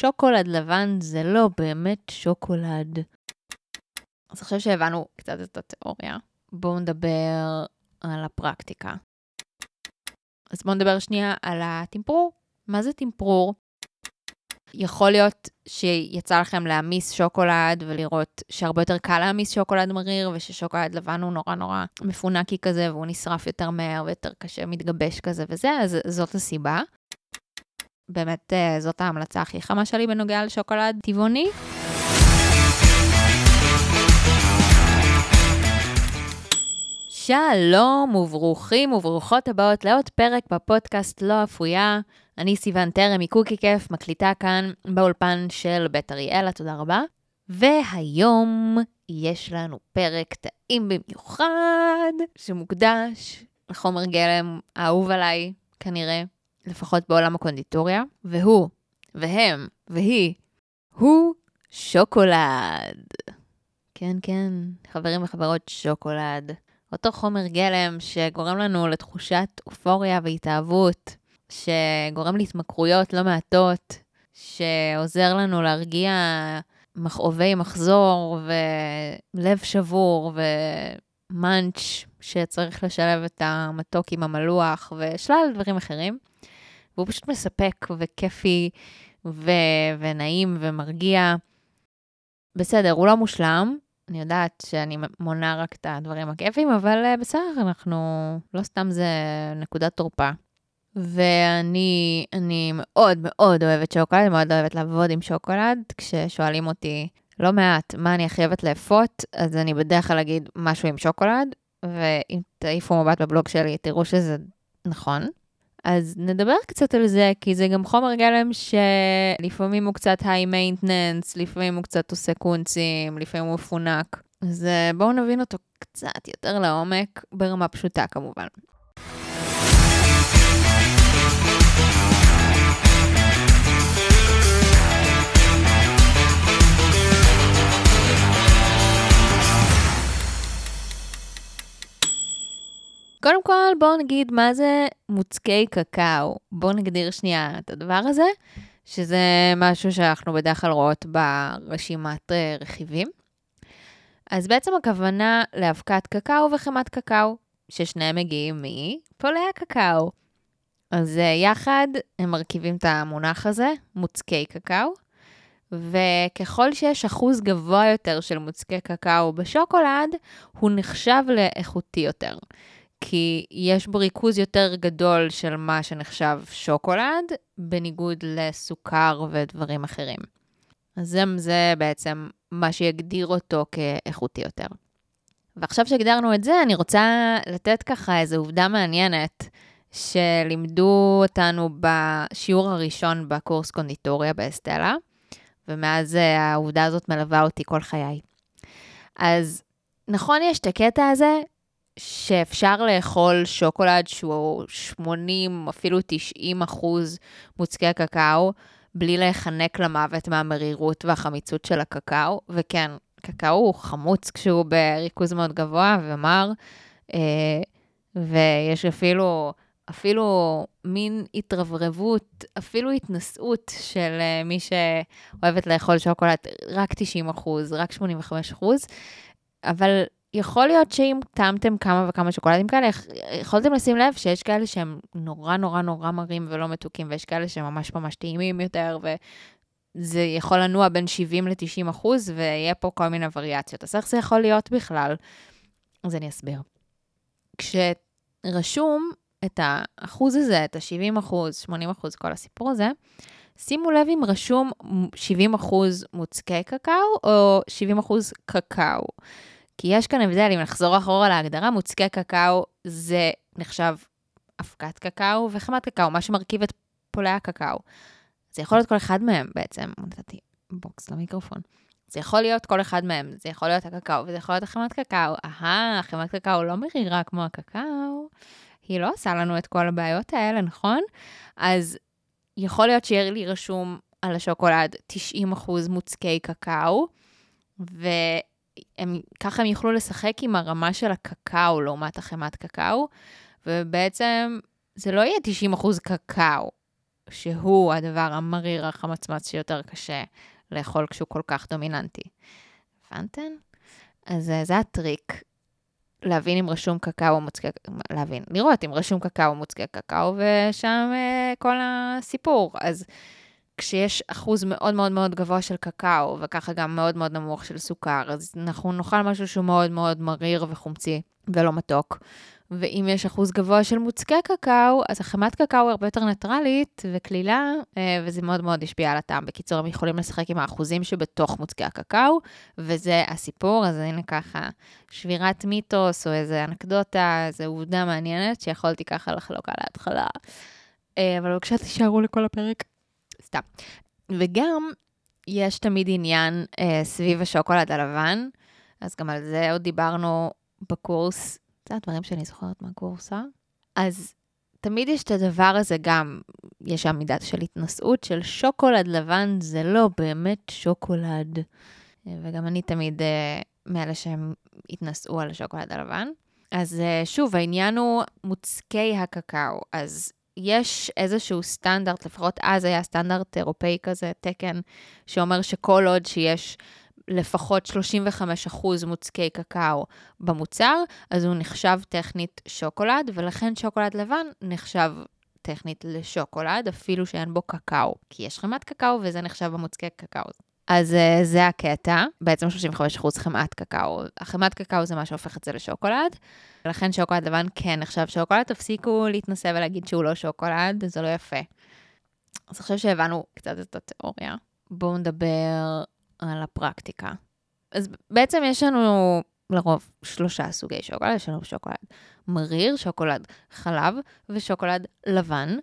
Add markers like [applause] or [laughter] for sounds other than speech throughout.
שוקולד לבן זה לא באמת שוקולד. אז עכשיו שהבנו קצת את התיאוריה, בואו נדבר על הפרקטיקה. אז בואו נדבר שנייה על הטמפרור. מה זה טמפרור? יכול להיות שיצא לכם להעמיס שוקולד ולראות שהרבה יותר קל להעמיס שוקולד מריר, וששוקולד לבן הוא נורא נורא מפונקי כזה, והוא נשרף יותר מהר ויותר קשה, מתגבש כזה וזה, אז זאת הסיבה. באמת, אה, זאת ההמלצה הכי חמה שלי בנוגע לשוקולד טבעוני. שלום וברוכים וברוכות הבאות לעוד פרק בפודקאסט לא אפויה. אני סיוון טרם מקוקי כיף, מקליטה כאן באולפן של בית אריאלה, תודה רבה. והיום יש לנו פרק טעים במיוחד, שמוקדש לחומר גלם האהוב עליי, כנראה, לפחות בעולם הקונדיטוריה, והוא, והם, והיא, הוא שוקולד. כן, כן, חברים וחברות, שוקולד. אותו חומר גלם שגורם לנו לתחושת אופוריה והתאהבות, שגורם להתמכרויות לא מעטות, שעוזר לנו להרגיע מכאובי מחזור ולב שבור ומאנץ' שצריך לשלב את המתוק עם המלוח ושלל דברים אחרים. והוא פשוט מספק וכיפי ו... ונעים ומרגיע. בסדר, הוא לא מושלם, אני יודעת שאני מונה רק את הדברים הכיפים, אבל uh, בסדר, אנחנו, לא סתם זה נקודת תורפה. ואני אני מאוד מאוד אוהבת שוקולד, מאוד אוהבת לעבוד עם שוקולד. כששואלים אותי לא מעט מה אני הכי אוהבת לאפות, אז אני בדרך כלל אגיד משהו עם שוקולד, ואם תעיפו מבט בבלוג שלי, תראו שזה נכון. אז נדבר קצת על זה, כי זה גם חומר גלם שלפעמים הוא קצת היי מיינטננס, לפעמים הוא קצת עושה קונצים, לפעמים הוא מפונק. אז אה, בואו נבין אותו קצת יותר לעומק, ברמה פשוטה כמובן. קודם כל, בואו נגיד מה זה מוצקי קקאו. בואו נגדיר שנייה את הדבר הזה, שזה משהו שאנחנו בדרך כלל רואות ברשימת אה, רכיבים. אז בעצם הכוונה לאבקת קקאו וחמת קקאו, ששניהם מגיעים מפולי הקקאו. אז אה, יחד הם מרכיבים את המונח הזה, מוצקי קקאו, וככל שיש אחוז גבוה יותר של מוצקי קקאו בשוקולד, הוא נחשב לאיכותי יותר. כי יש בו ריכוז יותר גדול של מה שנחשב שוקולד, בניגוד לסוכר ודברים אחרים. אז זה, זה בעצם מה שיגדיר אותו כאיכותי יותר. ועכשיו שהגדרנו את זה, אני רוצה לתת ככה איזו עובדה מעניינת שלימדו אותנו בשיעור הראשון בקורס קונדיטוריה באסטלה, ומאז אה, העובדה הזאת מלווה אותי כל חיי. אז נכון, יש את הקטע הזה שאפשר לאכול שוקולד שהוא 80, אפילו 90 אחוז מוצקי קקאו, בלי להיחנק למוות מהמרירות והחמיצות של הקקאו. וכן, קקאו הוא חמוץ כשהוא בריכוז מאוד גבוה ומר, אה, ויש אפילו, אפילו מין התרברבות, אפילו התנשאות של אה, מי שאוהבת לאכול שוקולד רק 90 אחוז, רק 85 אחוז. אבל יכול להיות שאם טעמתם כמה וכמה שוקולדים כאלה, יכולתם לשים לב שיש כאלה שהם נורא נורא נורא מרים ולא מתוקים, ויש כאלה שהם ממש ממש טעימים יותר, וזה יכול לנוע בין 70 ל-90 אחוז, ויהיה פה כל מיני וריאציות. אז איך זה יכול להיות בכלל? אז אני אסביר. כשרשום את האחוז הזה, את ה-70 אחוז, 80 אחוז, כל הסיפור הזה, שימו לב אם רשום 70 אחוז מוצקי קקאו או 70 אחוז קקאו. כי יש כאן הבדל, אם נחזור אחורה להגדרה, מוצקי קקאו זה נחשב אבקת קקאו וחמאת קקאו, מה שמרכיב את פולי הקקאו. זה יכול להיות כל אחד מהם בעצם, נתתי בוקס למיקרופון. זה יכול להיות כל אחד מהם, זה יכול להיות הקקאו וזה יכול להיות החמאת קקאו. אהה, חמאת קקאו לא מרירה כמו הקקאו, היא לא עושה לנו את כל הבעיות האלה, נכון? אז יכול להיות שיהיה לי רשום על השוקולד 90% מוצקי קקאו, ו... הם, ככה הם יוכלו לשחק עם הרמה של הקקאו לעומת החמת קקאו, ובעצם זה לא יהיה 90% קקאו, שהוא הדבר המריר, החמצמץ, שיותר קשה לאכול כשהוא כל כך דומיננטי. הבנתם? אז אה, זה הטריק, להבין אם רשום קקאו או מוצקי, להבין, לראות אם רשום קקאו או מוצקי קקאו, ושם אה, כל הסיפור. אז כשיש אחוז מאוד מאוד מאוד גבוה של קקאו, וככה גם מאוד מאוד נמוך של סוכר, אז אנחנו נאכל משהו שהוא מאוד מאוד מריר וחומצי ולא מתוק. ואם יש אחוז גבוה של מוצקי קקאו, אז החמת קקאו היא הרבה יותר ניטרלית וקלילה, אה, וזה מאוד מאוד השפיע על הטעם. בקיצור, הם יכולים לשחק עם האחוזים שבתוך מוצקי הקקאו, וזה הסיפור. אז הנה ככה, שבירת מיתוס או איזה אנקדוטה, איזו עובדה מעניינת שיכולתי ככה לחלוק על ההתחלה. אה, אבל בבקשה תישארו לכל הפרק. סתם. וגם, יש תמיד עניין אה, סביב השוקולד הלבן, אז גם על זה עוד דיברנו בקורס זה הדברים שאני זוכרת מהקורסה. אז תמיד יש את הדבר הזה גם, יש שם מידה של התנשאות של שוקולד לבן, זה לא באמת שוקולד. וגם אני תמיד uh, מאלה שהם התנשאו על השוקולד הלבן. אז uh, שוב, העניין הוא מוצקי הקקאו. אז יש איזשהו סטנדרט, לפחות אז היה סטנדרט אירופאי כזה, תקן, שאומר שכל עוד שיש לפחות 35% מוצקי קקאו במוצר, אז הוא נחשב טכנית שוקולד, ולכן שוקולד לבן נחשב טכנית לשוקולד, אפילו שאין בו קקאו, כי יש חמת קקאו וזה נחשב במוצקי קקאו. אז uh, זה הקטע, בעצם 35% חמת קקאו. החמת קקאו זה מה שהופך את זה לשוקולד, ולכן שוקולד לבן כן נחשב שוקולד, תפסיקו להתנסה ולהגיד שהוא לא שוקולד, זה לא יפה. אז עכשיו שהבנו קצת את התיאוריה, בואו נדבר על הפרקטיקה. אז בעצם יש לנו לרוב שלושה סוגי שוקולד, יש לנו שוקולד מריר, שוקולד חלב ושוקולד לבן,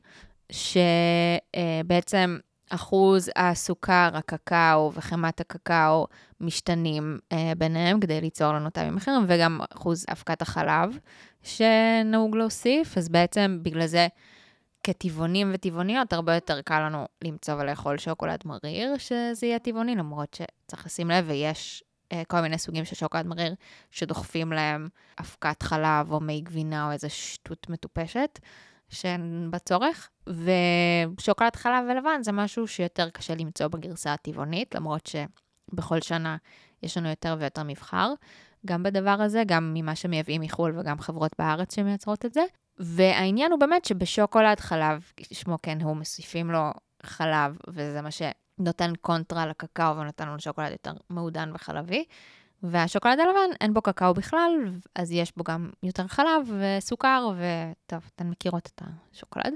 שבעצם אחוז הסוכר, הקקאו וחמת הקקאו משתנים אה, ביניהם כדי ליצור לנו טעמים אחרים, וגם אחוז אבקת החלב שנהוג להוסיף, אז בעצם בגלל זה כטבעונים וטבעוניות, הרבה יותר קל לנו למצוא ולאכול שוקולד מריר, שזה יהיה טבעוני, למרות שצריך לשים לב, ויש אה, כל מיני סוגים של שוקולד מריר שדוחפים להם אבקת חלב או מי גבינה או איזו שטות מטופשת. שאין בה צורך, ושוקולד חלב ולבן זה משהו שיותר קשה למצוא בגרסה הטבעונית, למרות שבכל שנה יש לנו יותר ויותר מבחר. גם בדבר הזה, גם ממה שמייבאים מחו"ל וגם חברות בארץ שמייצרות את זה. והעניין הוא באמת שבשוקולד חלב, שמו כן הוא, מוסיפים לו חלב, וזה מה שנותן קונטרה לקקאו ונותן לנו שוקולד יותר מעודן וחלבי. והשוקולד הלבן, אין בו קקאו בכלל, אז יש בו גם יותר חלב וסוכר, וטוב, אתן מכירות את השוקולד.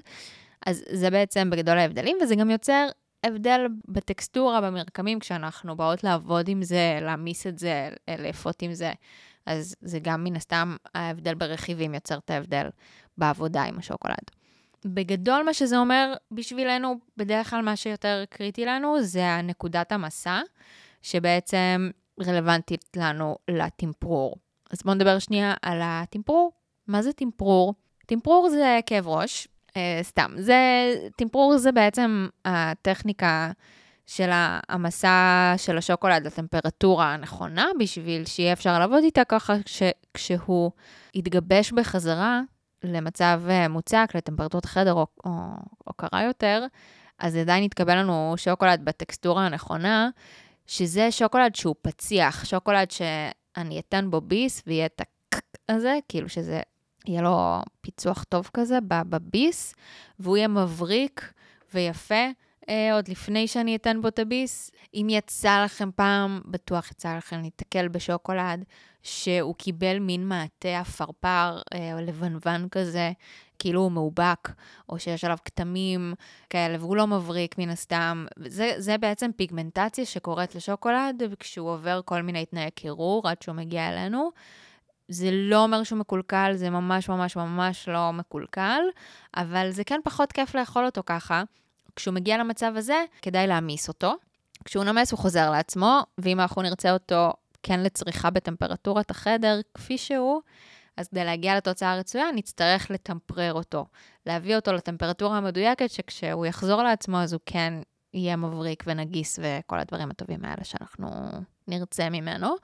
אז זה בעצם בגדול ההבדלים, וזה גם יוצר הבדל בטקסטורה, במרקמים, כשאנחנו באות לעבוד עם זה, להעמיס את זה, לאפות עם זה. אז זה גם מן הסתם ההבדל ברכיבים יוצר את ההבדל בעבודה עם השוקולד. בגדול, מה שזה אומר בשבילנו, בדרך כלל מה שיותר קריטי לנו זה הנקודת המסע, שבעצם רלוונטית לנו לטמפרור. אז בואו נדבר שנייה על הטמפרור. מה זה טמפרור? טמפרור זה כאב ראש, אה, סתם. זה, טמפרור זה בעצם הטכניקה של המסע של השוקולד לטמפרטורה הנכונה, בשביל שיהיה אפשר לעבוד איתה ככה שכשהוא יתגבש בחזרה למצב אה, מוצק, לטמפרטורת חדר או, או, או קרה יותר, אז עדיין יתקבל לנו שוקולד בטקסטורה הנכונה, שזה שוקולד שהוא פציח, שוקולד שאני אתן בו ביס ויהיה את הקק הזה, כאילו שזה, יהיה לו פיצוח טוב כזה בביס, והוא יהיה מבריק ויפה. אה, עוד לפני שאני אתן בו את הביס. אם יצא לכם פעם, בטוח יצא לכם להתקל בשוקולד, שהוא קיבל מין מעטה עפרפר אה, או לבנוון כזה, כאילו הוא מאובק, או שיש עליו כתמים כאלה, והוא לא מבריק מן הסתם. זה, זה בעצם פיגמנטציה שקורית לשוקולד כשהוא עובר כל מיני תנאי קירור עד שהוא מגיע אלינו. זה לא אומר שהוא מקולקל, זה ממש ממש ממש לא מקולקל, אבל זה כן פחות כיף לאכול אותו ככה. כשהוא מגיע למצב הזה, כדאי להעמיס אותו. כשהוא נמס הוא חוזר לעצמו, ואם אנחנו נרצה אותו כן לצריכה בטמפרטורת החדר כפי שהוא, אז כדי להגיע לתוצאה הרצויה, נצטרך לטמפרר אותו. להביא אותו לטמפרטורה המדויקת, שכשהוא יחזור לעצמו, אז הוא כן יהיה מבריק ונגיס וכל הדברים הטובים האלה שאנחנו נרצה ממנו.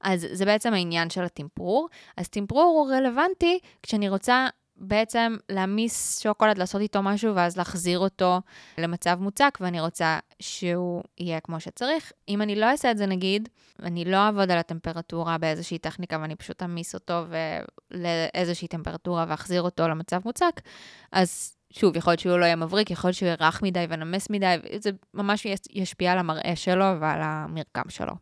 אז זה בעצם העניין של הטמפרור. אז טמפרור הוא רלוונטי כשאני רוצה בעצם להעמיס שוקולד, לעשות איתו משהו, ואז להחזיר אותו למצב מוצק, ואני רוצה שהוא יהיה כמו שצריך. אם אני לא אעשה את זה, נגיד, אני לא אעבוד על הטמפרטורה באיזושהי טכניקה, ואני פשוט אעמיס אותו לאיזושהי טמפרטורה ואחזיר אותו למצב מוצק, אז שוב, יכול להיות שהוא לא יהיה מבריק, יכול להיות שהוא יהיה מדי ונמס מדי, זה ממש ישפיע על המראה שלו ועל המרקם שלו.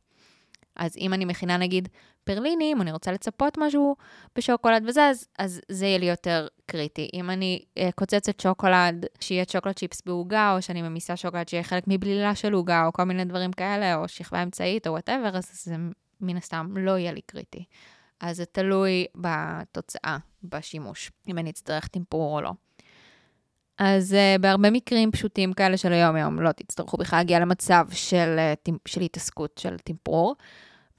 אז אם אני מכינה נגיד פרלינים, אני רוצה לצפות משהו בשוקולד וזה, אז, אז זה יהיה לי יותר קריטי. אם אני uh, קוצצת שוקולד, שיהיה שוקולד צ'יפס בעוגה, או שאני ממיסה שוקולד שיהיה חלק מבלילה של עוגה, או כל מיני דברים כאלה, או שכבה אמצעית, או whatever, אז זה מן הסתם לא יהיה לי קריטי. אז זה תלוי בתוצאה, בשימוש, אם אני אצטרך טמפור או לא. אז uh, בהרבה מקרים פשוטים כאלה של היום-יום, לא תצטרכו בכלל להגיע למצב של, uh, של התעסקות של טמפרור.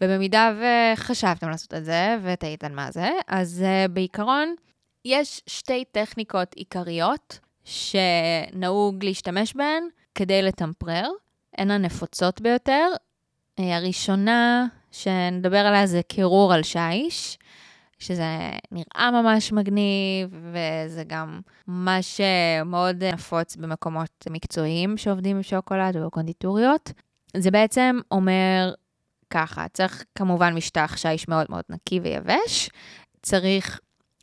ובמידה וחשבתם לעשות את זה ותהיתם מה זה, אז uh, בעיקרון יש שתי טכניקות עיקריות שנהוג להשתמש בהן כדי לטמפרר. הן הנפוצות ביותר. Uh, הראשונה שנדבר עליה זה קירור על שיש. שזה נראה ממש מגניב, וזה גם ממש מאוד נפוץ במקומות מקצועיים שעובדים עם שוקולד ובקונדיטוריות. זה בעצם אומר ככה, צריך כמובן משטח שיש מאוד מאוד נקי ויבש, צריך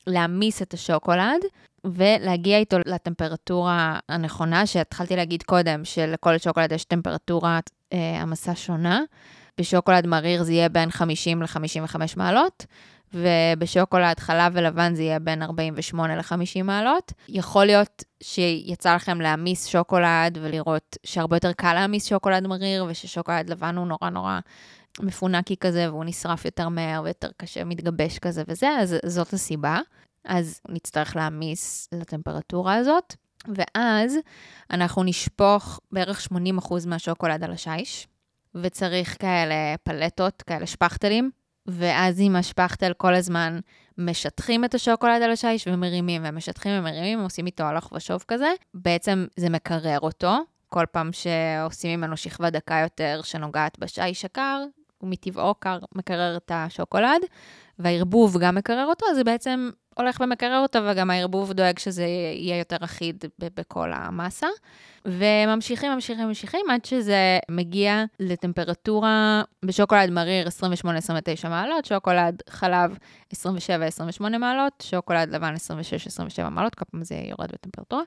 להעמיס את השוקולד ולהגיע איתו לטמפרטורה הנכונה, שהתחלתי להגיד קודם, שלכל שוקולד יש טמפרטורת אה, המסה שונה. בשוקולד מריר זה יהיה בין 50 ל-55 מעלות, ובשוקולד חלב ולבן זה יהיה בין 48 ל-50 מעלות. יכול להיות שיצא לכם להעמיס שוקולד ולראות שהרבה יותר קל להעמיס שוקולד מריר, וששוקולד לבן הוא נורא נורא מפונקי כזה, והוא נשרף יותר מהר ויותר קשה, מתגבש כזה וזה, אז זאת הסיבה. אז נצטרך להעמיס לטמפרטורה הזאת, ואז אנחנו נשפוך בערך 80% מהשוקולד על השיש, וצריך כאלה פלטות, כאלה שפכטלים, ואז עם השפכטל כל הזמן משטחים את השוקולד על השיש ומרימים, ומשטחים ומרימים, עושים איתו הלוך ושוב כזה. בעצם זה מקרר אותו, כל פעם שעושים ממנו שכבה דקה יותר שנוגעת בשיש הקר, הוא מטבעו קר, מקרר את השוקולד, והערבוב גם מקרר אותו, אז זה בעצם הולך ומקרר אותו, וגם הערבוב דואג שזה יהיה יותר אחיד בכל המסה. וממשיכים, ממשיכים, ממשיכים, עד שזה מגיע לטמפרטורה בשוקולד מריר 28-29 מעלות, שוקולד חלב 27-28 מעלות, שוקולד לבן 26-27 מעלות, כל פעם זה יורד בטמפרטורה.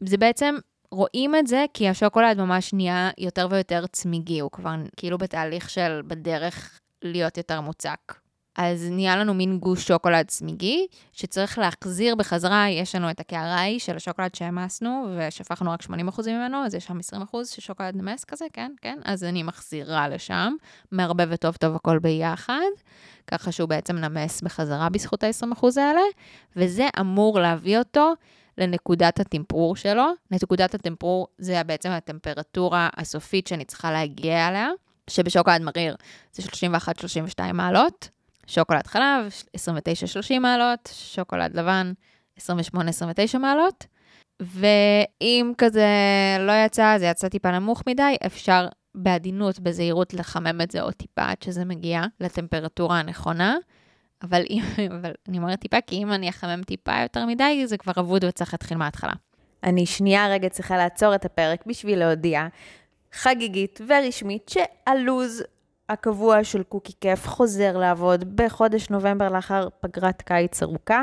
זה בעצם רואים את זה כי השוקולד ממש נהיה יותר ויותר צמיגי, הוא כבר כאילו בתהליך של בדרך להיות יותר מוצק. אז נהיה לנו מין גוש שוקולד צמיגי, שצריך להחזיר בחזרה, יש לנו את הקערה ההיא של השוקולד שהעמסנו, ושפכנו רק 80% ממנו, אז יש שם 20% של שוקולד נמס כזה, כן, כן, אז אני מחזירה לשם, מערבבת טוב טוב הכל ביחד, ככה שהוא בעצם נמס בחזרה בזכות ה-20% האלה, וזה אמור להביא אותו לנקודת הטמפרור שלו. נקודת הטמפרור זה בעצם הטמפרטורה הסופית שאני צריכה להגיע אליה, שבשוקולד מריר זה 31-32 מעלות, שוקולד חלב 29-30 מעלות, שוקולד לבן 28-29 מעלות. ואם כזה לא יצא, זה יצא טיפה נמוך מדי, אפשר בעדינות, בזהירות, לחמם את זה עוד טיפה עד שזה מגיע לטמפרטורה הנכונה. אבל, אם, [laughs] אבל אני אומרת טיפה, כי אם אני אחמם טיפה יותר מדי, זה כבר אבוד וצריך להתחיל מההתחלה. אני שנייה רגע צריכה לעצור את הפרק בשביל להודיע חגיגית ורשמית שהלוז הקבוע של קוקי כיף חוזר לעבוד בחודש נובמבר לאחר פגרת קיץ ארוכה,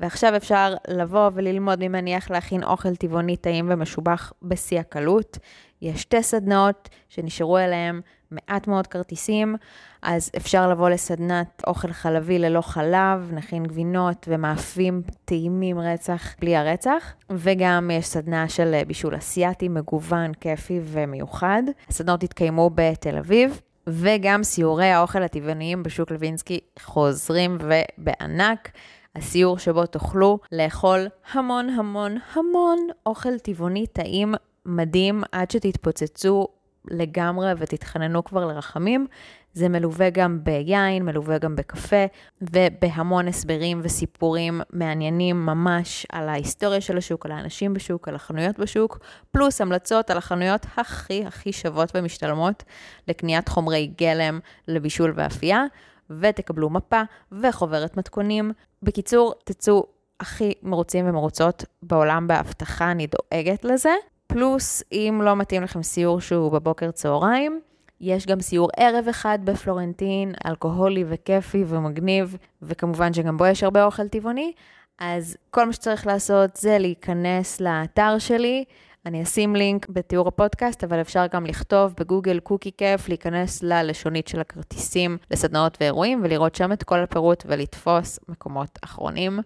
ועכשיו אפשר לבוא וללמוד ממני איך להכין אוכל טבעוני טעים ומשובח בשיא הקלות. יש שתי סדנאות שנשארו אליהם מעט מאוד כרטיסים, אז אפשר לבוא לסדנת אוכל חלבי ללא חלב, נכין גבינות ומאפים טעימים רצח בלי הרצח, וגם יש סדנה של בישול אסיאתי מגוון, כיפי ומיוחד. הסדנות התקיימו בתל אביב. וגם סיורי האוכל הטבעוניים בשוק לוינסקי חוזרים ובענק. הסיור שבו תוכלו לאכול המון המון המון אוכל טבעוני טעים מדהים עד שתתפוצצו לגמרי ותתחננו כבר לרחמים. זה מלווה גם ביין, מלווה גם בקפה, ובהמון הסברים וסיפורים מעניינים ממש על ההיסטוריה של השוק, על האנשים בשוק, על החנויות בשוק, פלוס המלצות על החנויות הכי הכי שוות ומשתלמות לקניית חומרי גלם לבישול ואפייה, ותקבלו מפה וחוברת מתכונים. בקיצור, תצאו הכי מרוצים ומרוצות בעולם באבטחה, אני דואגת לזה. פלוס, אם לא מתאים לכם סיור שהוא בבוקר צהריים, יש גם סיור ערב אחד בפלורנטין, אלכוהולי וכיפי ומגניב, וכמובן שגם בו יש הרבה אוכל טבעוני. אז כל מה שצריך לעשות זה להיכנס לאתר שלי. אני אשים לינק בתיאור הפודקאסט, אבל אפשר גם לכתוב בגוגל קוקי כיף, להיכנס ללשונית של הכרטיסים לסדנאות ואירועים, ולראות שם את כל הפירוט ולתפוס מקומות אחרונים.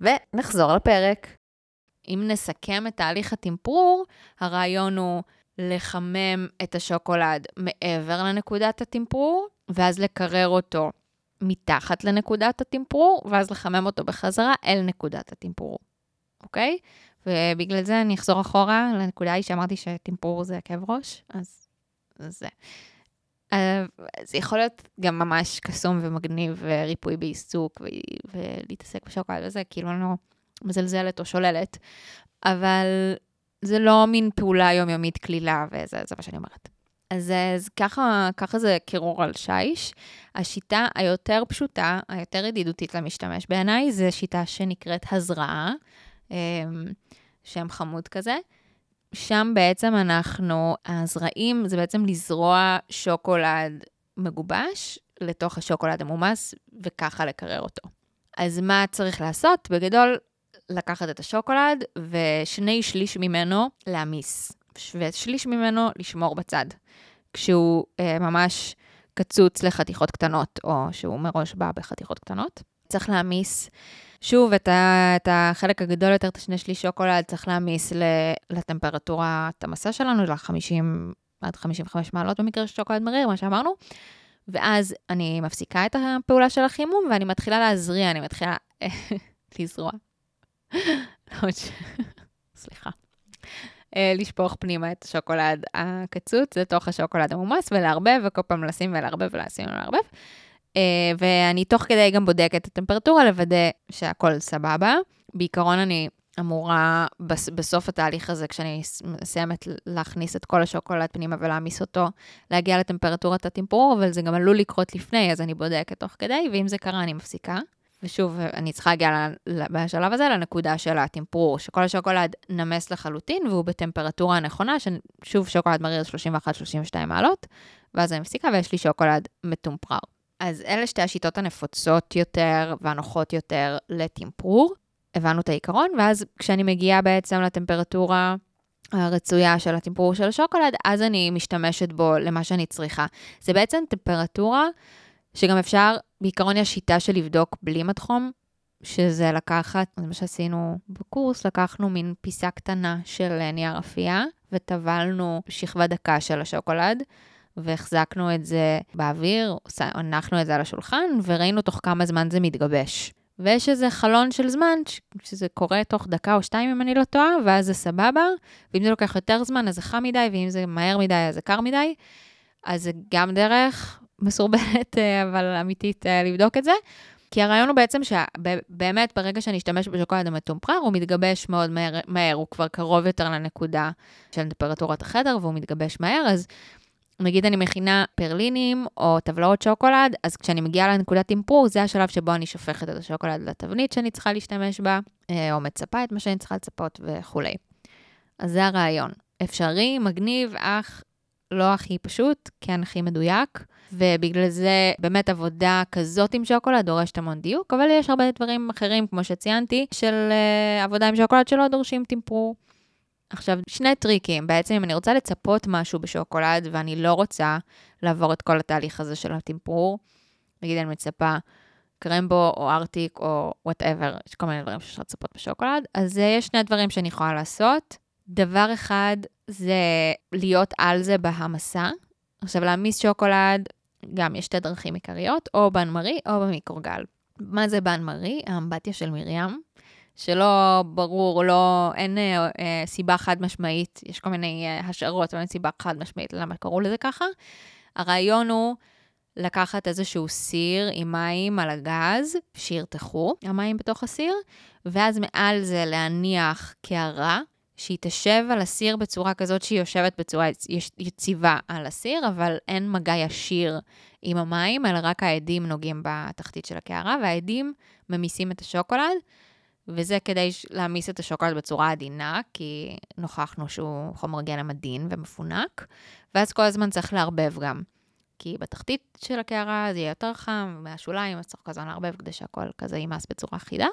ונחזור לפרק. אם נסכם את תהליך הטמפרור, הרעיון הוא לחמם את השוקולד מעבר לנקודת הטמפרור, ואז לקרר אותו מתחת לנקודת הטמפרור, ואז לחמם אותו בחזרה אל נקודת הטמפרור, אוקיי? ובגלל זה אני אחזור אחורה לנקודה היא שאמרתי שטמפרור זה כאב ראש, אז זה. זה יכול להיות גם ממש קסום ומגניב וריפוי בעיסוק ולהתעסק בשוקולד וזה, כאילו אני לא מזלזלת או שוללת, אבל זה לא מין פעולה יומיומית קלילה, וזה מה שאני אומרת. אז, אז ככה, ככה זה קירור על שיש. השיטה היותר פשוטה, היותר ידידותית למשתמש בעיניי, זה שיטה שנקראת הזרעה, אמ, שם חמוד כזה. שם בעצם אנחנו, הזרעים זה בעצם לזרוע שוקולד מגובש לתוך השוקולד המומס, וככה לקרר אותו. אז מה צריך לעשות? בגדול, לקחת את השוקולד ושני שליש ממנו להמיס, ושליש ממנו לשמור בצד. כשהוא אה, ממש קצוץ לחתיכות קטנות, או שהוא מראש בא בחתיכות קטנות. צריך להעמיס, שוב, את, ה, את החלק הגדול יותר, את השני שליש שוקולד, צריך להעמיס לטמפרטורת המסע שלנו, ל-50 עד 55 מעלות במקרה של שוקולד מריר, מה שאמרנו. ואז אני מפסיקה את הפעולה של החימום, ואני מתחילה להזריע, אני מתחילה [laughs] לזרוע. סליחה. אה, לשפוך פנימה את השוקולד הקצוץ לתוך השוקולד המומס ולערבב, וכל פעם לשים ולערבב ולשים ולערבב. אה, ואני תוך כדי גם בודקת את הטמפרטורה, לוודא שהכל סבבה. בעיקרון אני אמורה בסוף התהליך הזה, כשאני מסיימת להכניס את כל השוקולד פנימה ולהעמיס אותו, להגיע לטמפרטורת הטמפרור, אבל זה גם עלול לקרות לפני, אז אני בודקת תוך כדי, ואם זה קרה, אני מפסיקה. ושוב, אני צריכה להגיע בשלב הזה לנקודה של הטמפרור, שכל השוקולד נמס לחלוטין והוא בטמפרטורה הנכונה, ששוב, שוקולד מריר 31-32 מעלות, ואז אני מפסיקה ויש לי שוקולד מטומפרר. אז אלה שתי השיטות הנפוצות יותר והנוחות יותר לטמפרור. הבנו את העיקרון, ואז כשאני מגיעה בעצם לטמפרטורה הרצויה של הטמפרור של השוקולד, אז אני משתמשת בו למה שאני צריכה. זה בעצם טמפרטורה שגם אפשר, בעיקרון יש שיטה של לבדוק בלי מדחום, שזה לקחת, זה מה שעשינו בקורס, לקחנו מין פיסה קטנה של נייר אפייה, וטבלנו שכבה דקה של השוקולד, והחזקנו את זה באוויר, הנחנו את זה על השולחן, וראינו תוך כמה זמן זה מתגבש. ויש איזה חלון של זמן, שזה קורה תוך דקה או שתיים, אם אני לא טועה, ואז זה סבבה, ואם זה לוקח יותר זמן, אז זה חם מדי, ואם זה מהר מדי, אז זה קר מדי. אז זה גם דרך, מסורבלת, אה, אבל אמיתית אה, לבדוק את זה. כי הרעיון הוא בעצם שבאמת ברגע שאני אשתמש בשוקולד המטומפרר, הוא מתגבש מאוד מהר, מהר, הוא כבר קרוב יותר לנקודה של טמפרטורת החדר והוא מתגבש מהר, אז נגיד אני מכינה פרלינים או טבלאות שוקולד, אז כשאני מגיעה לנקודת טמפרור, זה השלב שבו אני שופכת את השוקולד לתבנית שאני צריכה להשתמש בה, אה, או מצפה את מה שאני צריכה לצפות וכולי. אז זה הרעיון. אפשרי, מגניב, אך לא הכי פשוט, כן הכי מדויק. ובגלל זה באמת עבודה כזאת עם שוקולד דורשת המון דיוק, אבל יש הרבה דברים אחרים, כמו שציינתי, של uh, עבודה עם שוקולד שלא דורשים טמפרור. עכשיו, שני טריקים. בעצם, אם אני רוצה לצפות משהו בשוקולד, ואני לא רוצה לעבור את כל התהליך הזה של הטמפרור, נגיד אני מצפה קרמבו או ארטיק או whatever, יש כל מיני דברים שאפשר לצפות בשוקולד, אז uh, יש שני דברים שאני יכולה לעשות. דבר אחד זה להיות על זה בהמסה. עכשיו, להמיס שוקולד גם יש שתי דרכים עיקריות, או בן מרי או במיקרוגל. מה זה בן מרי? האמבטיה של מרים, שלא ברור, לא, אין אה, אה, סיבה חד משמעית, יש כל מיני אה, השערות, אבל אין סיבה חד משמעית למה קראו לזה ככה. הרעיון הוא לקחת איזשהו סיר עם מים על הגז, שירתחו המים בתוך הסיר, ואז מעל זה להניח קערה, שהיא תשב על הסיר בצורה כזאת שהיא יושבת בצורה יציבה על הסיר, אבל אין מגע ישיר עם המים, אלא רק העדים נוגעים בתחתית של הקערה, והעדים ממיסים את השוקולד, וזה כדי להעמיס את השוקולד בצורה עדינה, כי נוכחנו שהוא חומר גלם עדין ומפונק, ואז כל הזמן צריך לערבב גם. כי בתחתית של הקערה זה יהיה יותר חם, מהשוליים, אז צריך הזמן לערבב כדי שהכל כזה יימס בצורה אחידה.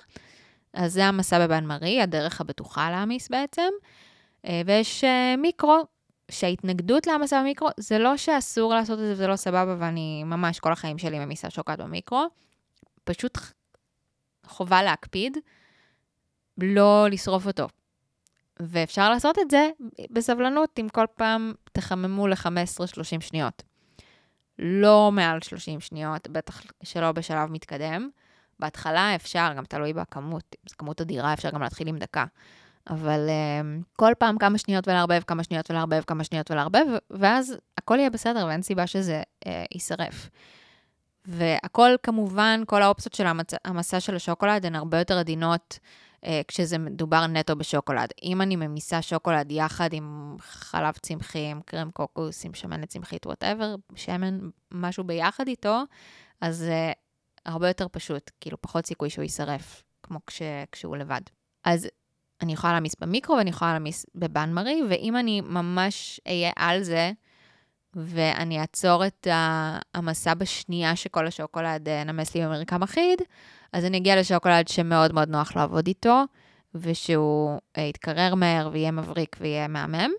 אז זה המסע בבן מרי, הדרך הבטוחה להעמיס בעצם. אה, ויש אה, מיקרו, שההתנגדות להעמסה במיקרו, זה לא שאסור לעשות את זה וזה לא סבבה, ואני ממש כל החיים שלי ממיסה שוקולד במיקרו. פשוט חובה להקפיד, לא לשרוף אותו. ואפשר לעשות את זה בסבלנות, אם כל פעם תחממו ל-15-30 שניות. לא מעל 30 שניות, בטח שלא בשלב מתקדם. בהתחלה אפשר, גם תלוי בכמות, אם זו כמות אדירה, אפשר גם להתחיל עם דקה. אבל uh, כל פעם כמה שניות ולערבב, כמה שניות ולערבב, כמה שניות ולערבב, ואז הכל יהיה בסדר ואין סיבה שזה uh, יישרף. והכל כמובן, כל האופציות של המצ... המסע של השוקולד הן הרבה יותר עדינות uh, כשזה מדובר נטו בשוקולד. אם אני ממיסה שוקולד יחד עם חלב צמחי, עם קרם קוקוס, עם שמנת צמחית, whatever, שמן, משהו ביחד איתו, אז uh, הרבה יותר פשוט, כאילו פחות סיכוי שהוא יישרף, כמו כש... כשהוא לבד. אז אני יכולה להמיס במיקרו ואני יכולה להמיס בבן מרי, ואם אני ממש אהיה על זה, ואני אעצור את ההמסה בשנייה שכל השוקולד אה, נמס לי במרקם אחיד, אז אני אגיע לשוקולד שמאוד מאוד נוח לעבוד איתו, ושהוא אה, יתקרר מהר ויהיה מבריק ויהיה מהמם.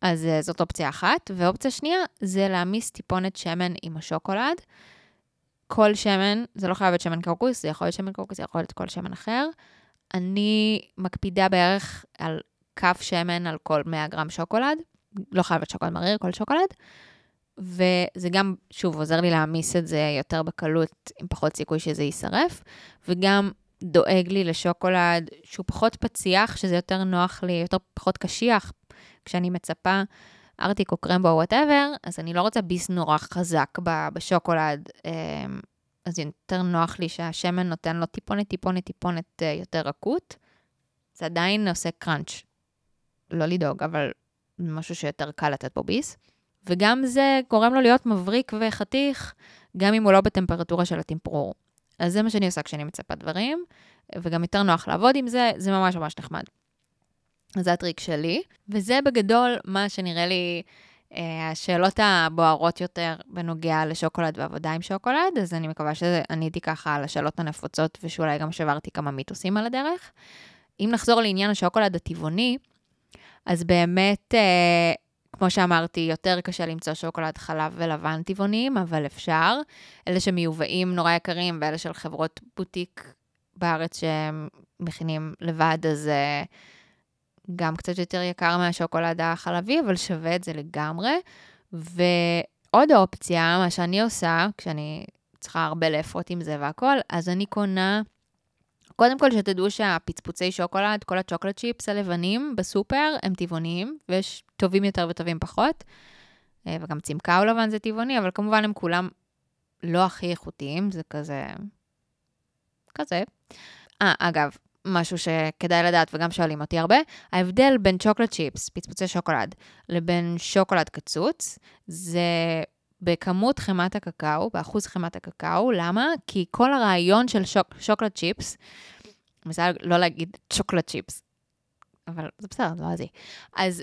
אז אה, זאת אופציה אחת. ואופציה שנייה זה להעמיס טיפונת שמן עם השוקולד. כל שמן, זה לא חייב להיות שמן קוקוס, זה יכול להיות שמן קוקוס, זה יכול להיות כל שמן אחר. אני מקפידה בערך על כף שמן על כל 100 גרם שוקולד. לא חייב להיות שוקולד מריר, כל שוקולד. וזה גם, שוב, עוזר לי להמיס את זה יותר בקלות, עם פחות סיכוי שזה יישרף, וגם דואג לי לשוקולד שהוא פחות פציח, שזה יותר נוח לי, יותר פחות קשיח, כשאני מצפה ארטיק או קרמבו או whatever, אז אני לא רוצה ביס נורא חזק בשוקולד, אמ, אז יותר נוח לי שהשמן נותן לו טיפונת, טיפונת, טיפונת אה, יותר רכות. זה עדיין עושה crunch. לא לדאוג, אבל משהו שיותר קל לתת בו ביס. וגם זה גורם לו להיות מבריק וחתיך, גם אם הוא לא בטמפרטורה של הטמפרור. אז זה מה שאני עושה כשאני מצפה דברים, וגם יותר נוח לעבוד עם זה, זה ממש ממש נחמד. זה הטריק שלי, וזה בגדול מה שנראה לי אה, השאלות הבוערות יותר בנוגע לשוקולד ועבודה עם שוקולד, אז אני מקווה שעניתי ככה על השאלות הנפוצות ושאולי גם שברתי כמה מיתוסים על הדרך. אם נחזור לעניין השוקולד הטבעוני, אז באמת, אה, כמו שאמרתי, יותר קשה למצוא שוקולד חלב ולבן טבעוניים, אבל אפשר. אלה שמיובאים נורא יקרים ואלה של חברות בוטיק בארץ שהם מכינים לבד, אז... אה, גם קצת יותר יקר מהשוקולד החלבי, אבל שווה את זה לגמרי. ועוד אופציה, מה שאני עושה, כשאני צריכה הרבה לאפות עם זה והכל, אז אני קונה, קודם כל שתדעו שהפצפוצי שוקולד, כל ה chocolate chips הלבנים בסופר, הם טבעוניים, ויש טובים יותר וטובים פחות. אה, וגם צמקאו לבן זה טבעוני, אבל כמובן הם כולם לא הכי איכותיים, זה כזה... כזה. אה, אגב, משהו שכדאי לדעת וגם שואלים אותי הרבה, ההבדל בין chocolate chips, פצפוצי שוקולד, לבין שוקולד קצוץ, זה בכמות חמאת הקקאו, באחוז חמאת הקקאו. למה? כי כל הרעיון של שוק, שוקולד צ'יפס, בסדר, לא להגיד chocolate chips, אבל זה בסדר, זה לא עזי. אז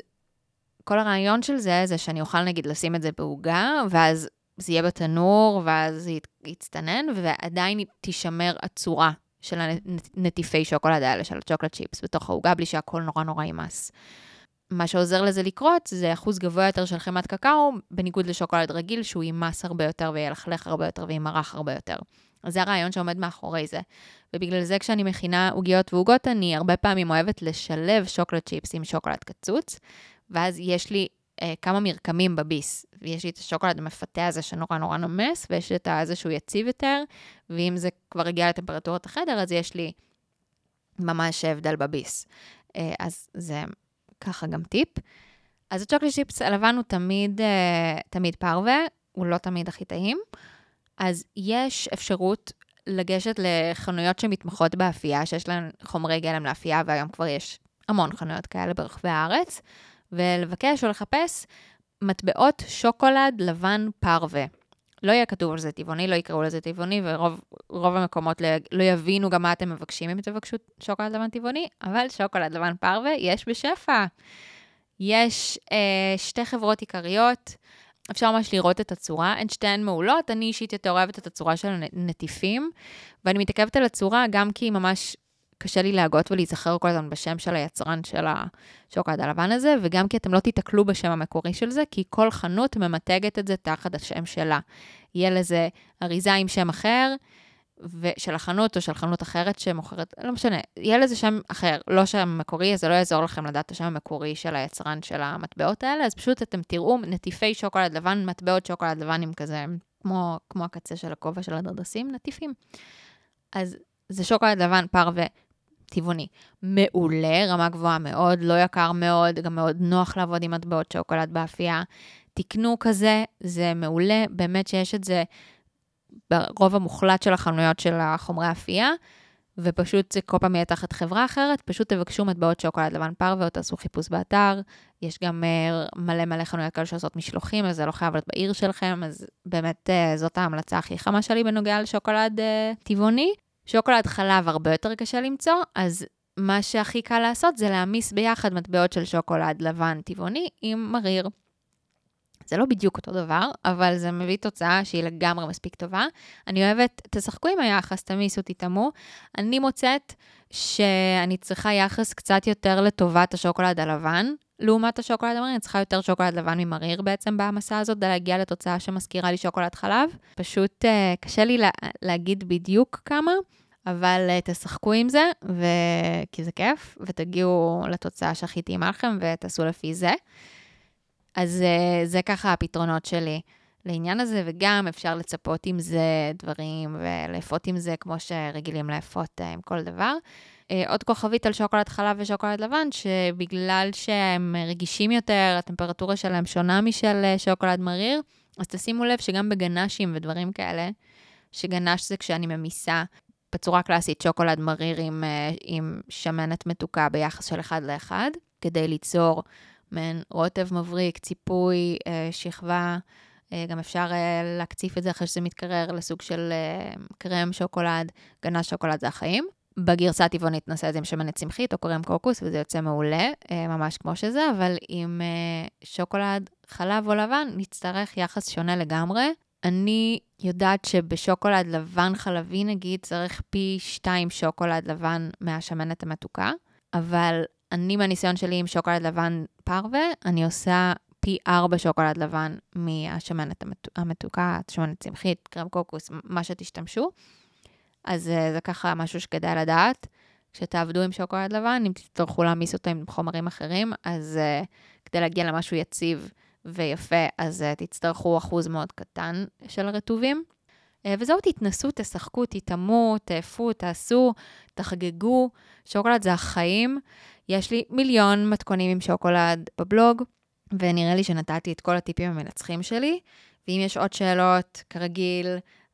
כל הרעיון של זה, זה שאני אוכל נגיד לשים את זה בעוגה, ואז זה יהיה בתנור, ואז זה יצטנן, ועדיין תישמר הצורה של הנטיפי שוקולד האלה, של ה chocolate chips, בתוך העוגה, בלי שהכל נורא נורא יימס. מה שעוזר לזה לקרות זה אחוז גבוה יותר של חמאת קקאו, בניגוד לשוקולד רגיל, שהוא יימס הרבה יותר וילכלך הרבה יותר וימרח הרבה יותר. אז זה הרעיון שעומד מאחורי זה. ובגלל זה כשאני מכינה עוגיות ועוגות, אני הרבה פעמים אוהבת לשלב שוקולד צ'יפס עם שוקולד קצוץ, ואז יש לי אה, כמה מרקמים בביס. ויש לי את השוקולד המפתה הזה שנורא נורא נומס, ויש לי את הזה שהוא יציב יותר, ואם זה כבר הגיע לטמפרטורת החדר, אז יש לי ממש הבדל בביס. אה, אז זה ככה גם טיפ. אז הצ'וקולד צ'יפס הלבן הוא תמיד, אה, תמיד פרווה, הוא לא תמיד הכי טעים. אז יש אפשרות לגשת לחנויות שמתמחות באפייה, שיש להן חומרי גלם לאפייה, והיום כבר יש המון חנויות כאלה ברחבי הארץ. ולבקש או לחפש מטבעות שוקולד לבן פרווה. לא יהיה כתוב על זה טבעוני, לא יקראו לזה טבעוני, ורוב המקומות לא, לא יבינו גם מה אתם מבקשים אם תבקשו שוקולד לבן טבעוני, אבל שוקולד לבן פרווה יש בשפע. יש אה, שתי חברות עיקריות, אפשר ממש לראות את הצורה, הן שתיהן מעולות, אני אישית יותר אוהבת את הצורה של הנטיפים, ואני מתעכבת על הצורה גם כי היא ממש קשה לי להגות ולהיזכר כל הזמן בשם של היצרן של השוקולד הלבן הזה, וגם כי אתם לא תיתקלו בשם המקורי של זה, כי כל חנות ממתגת את זה תחת השם שלה. יהיה לזה אריזה עם שם אחר, של החנות או של חנות אחרת שמוכרת, לא משנה, יהיה לזה שם אחר, לא שם מקורי, אז זה לא יעזור לכם לדעת את השם המקורי של היצרן של המטבעות האלה, אז פשוט אתם תראו נטיפי שוקולד לבן, מטבעות שוקולד לבן עם כזה, כמו, כמו הקצה של הכובע של הדרדסים, נטיפים. אז זה שוקולד לבן פרווה טבעוני. מעולה, רמה גבוהה מאוד, לא יקר מאוד, גם מאוד נוח לעבוד עם מטבעות שוקולד באפייה. תקנו כזה, זה מעולה, באמת שיש את זה ברוב המוחלט של החנויות של החומרי אפייה, ופשוט זה כל פעם יהיה תחת חברה אחרת, פשוט תבקשו מטבעות שוקולד לבן פרווה תעשו חיפוש באתר. יש גם uh, מלא מלא חנויות כאלה שעושות משלוחים, אז זה לא חייב להיות בעיר שלכם, אז באמת uh, זאת ההמלצה הכי חמה שלי בנוגע לשוקולד uh, טבעוני. שוקולד חלב הרבה יותר קשה למצוא, אז מה שהכי קל לעשות זה להעמיס ביחד מטבעות של שוקולד לבן טבעוני עם מריר. זה לא בדיוק אותו דבר, אבל זה מביא תוצאה שהיא לגמרי מספיק טובה. אני אוהבת, תשחקו עם היחס, תמיסו, תטעמו. אני מוצאת שאני צריכה יחס קצת יותר לטובת השוקולד הלבן. לעומת השוקולד המריר, אני צריכה יותר שוקולד לבן ממריר בעצם במסע הזאת, כדי להגיע לתוצאה שמזכירה לי שוקולד חלב. פשוט uh, קשה לי לה, להגיד בדיוק כמה, אבל uh, תשחקו עם זה, ו... כי זה כיף, ותגיעו לתוצאה שהכי טעימה לכם ותעשו לפי זה. אז uh, זה ככה הפתרונות שלי לעניין הזה, וגם אפשר לצפות עם זה דברים ולאפות עם זה כמו שרגילים לאפות עם כל דבר. Uh, עוד כוכבית על שוקולד חלב ושוקולד לבן, שבגלל שהם רגישים יותר, הטמפרטורה שלהם שונה משל שוקולד מריר, אז תשימו לב שגם בגנשים ודברים כאלה, שגנש זה כשאני ממיסה בצורה קלאסית שוקולד מריר עם, עם שמנת מתוקה ביחס של אחד לאחד, כדי ליצור מעין רוטב מבריק, ציפוי, אה, שכבה. אה, גם אפשר אה, להקציף את זה אחרי שזה מתקרר לסוג של קרם שוקולד, גנש שוקולד זה החיים. בגרסה הטבעונית נעשה את זה עם שמנת צמחית או קרם קוקוס, וזה יוצא מעולה, ממש כמו שזה, אבל עם שוקולד חלב או לבן נצטרך יחס שונה לגמרי. אני יודעת שבשוקולד לבן חלבי, נגיד, צריך פי שתיים שוקולד לבן מהשמנת המתוקה, אבל אני, מהניסיון שלי עם שוקולד לבן פרווה, אני עושה פי ארבע שוקולד לבן מהשמנת המתוקה, שמנת צמחית, קרם קוקוס, מה שתשתמשו. אז אה, זה ככה משהו שכדאי לדעת. כשתעבדו עם שוקולד לבן, אם תצטרכו להעמיס אותו עם חומרים אחרים, אז uh, כדי להגיע למשהו יציב ויפה, אז uh, תצטרכו אחוז מאוד קטן של רטובים. Uh, וזהו, תתנסו, תשחקו, תטעמו, תאפו, תעשו, תחגגו. שוקולד זה החיים. יש לי מיליון מתכונים עם שוקולד בבלוג, ונראה לי שנתתי את כל הטיפים המנצחים שלי. ואם יש עוד שאלות, כרגיל,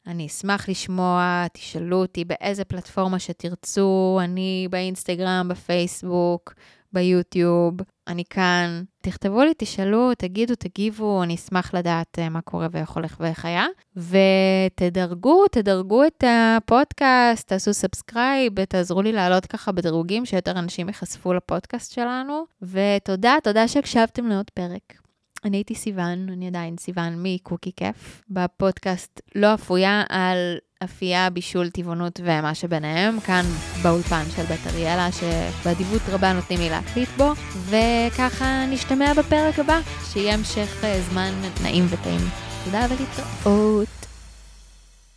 אני אשמח לשמוע, תשאלו אותי באיזה פלטפורמה שתרצו, אני באינסטגרם, בפייסבוק, ביוטיוב, אני כאן. תכתבו לי, תשאלו, תגידו, תגיבו, אני אשמח לדעת אה, מה קורה ואיך הולך ואיך היה. ותדרגו, תדרגו את הפודקאסט, תעשו subscribe, תעזרו לי לעלות ככה בדירוגים, שיותר אנשים ייחשפו לפודקאסט שלנו. ותודה, תודה שהקשבתם לעוד פרק. אני הייתי סיוון, אני עדיין סיוון מקוקי כיף, בפודקאסט לא אפויה על אפייה, בישול, טבעונות ומה שביניהם, כאן באולפן של בית אריאלה, שבאדיבות רבה נותנים לי להקליט בו, וככה נשתמע בפרק הבא, שיהיה המשך אה, זמן נעים וטעים. תודה ולהתראות.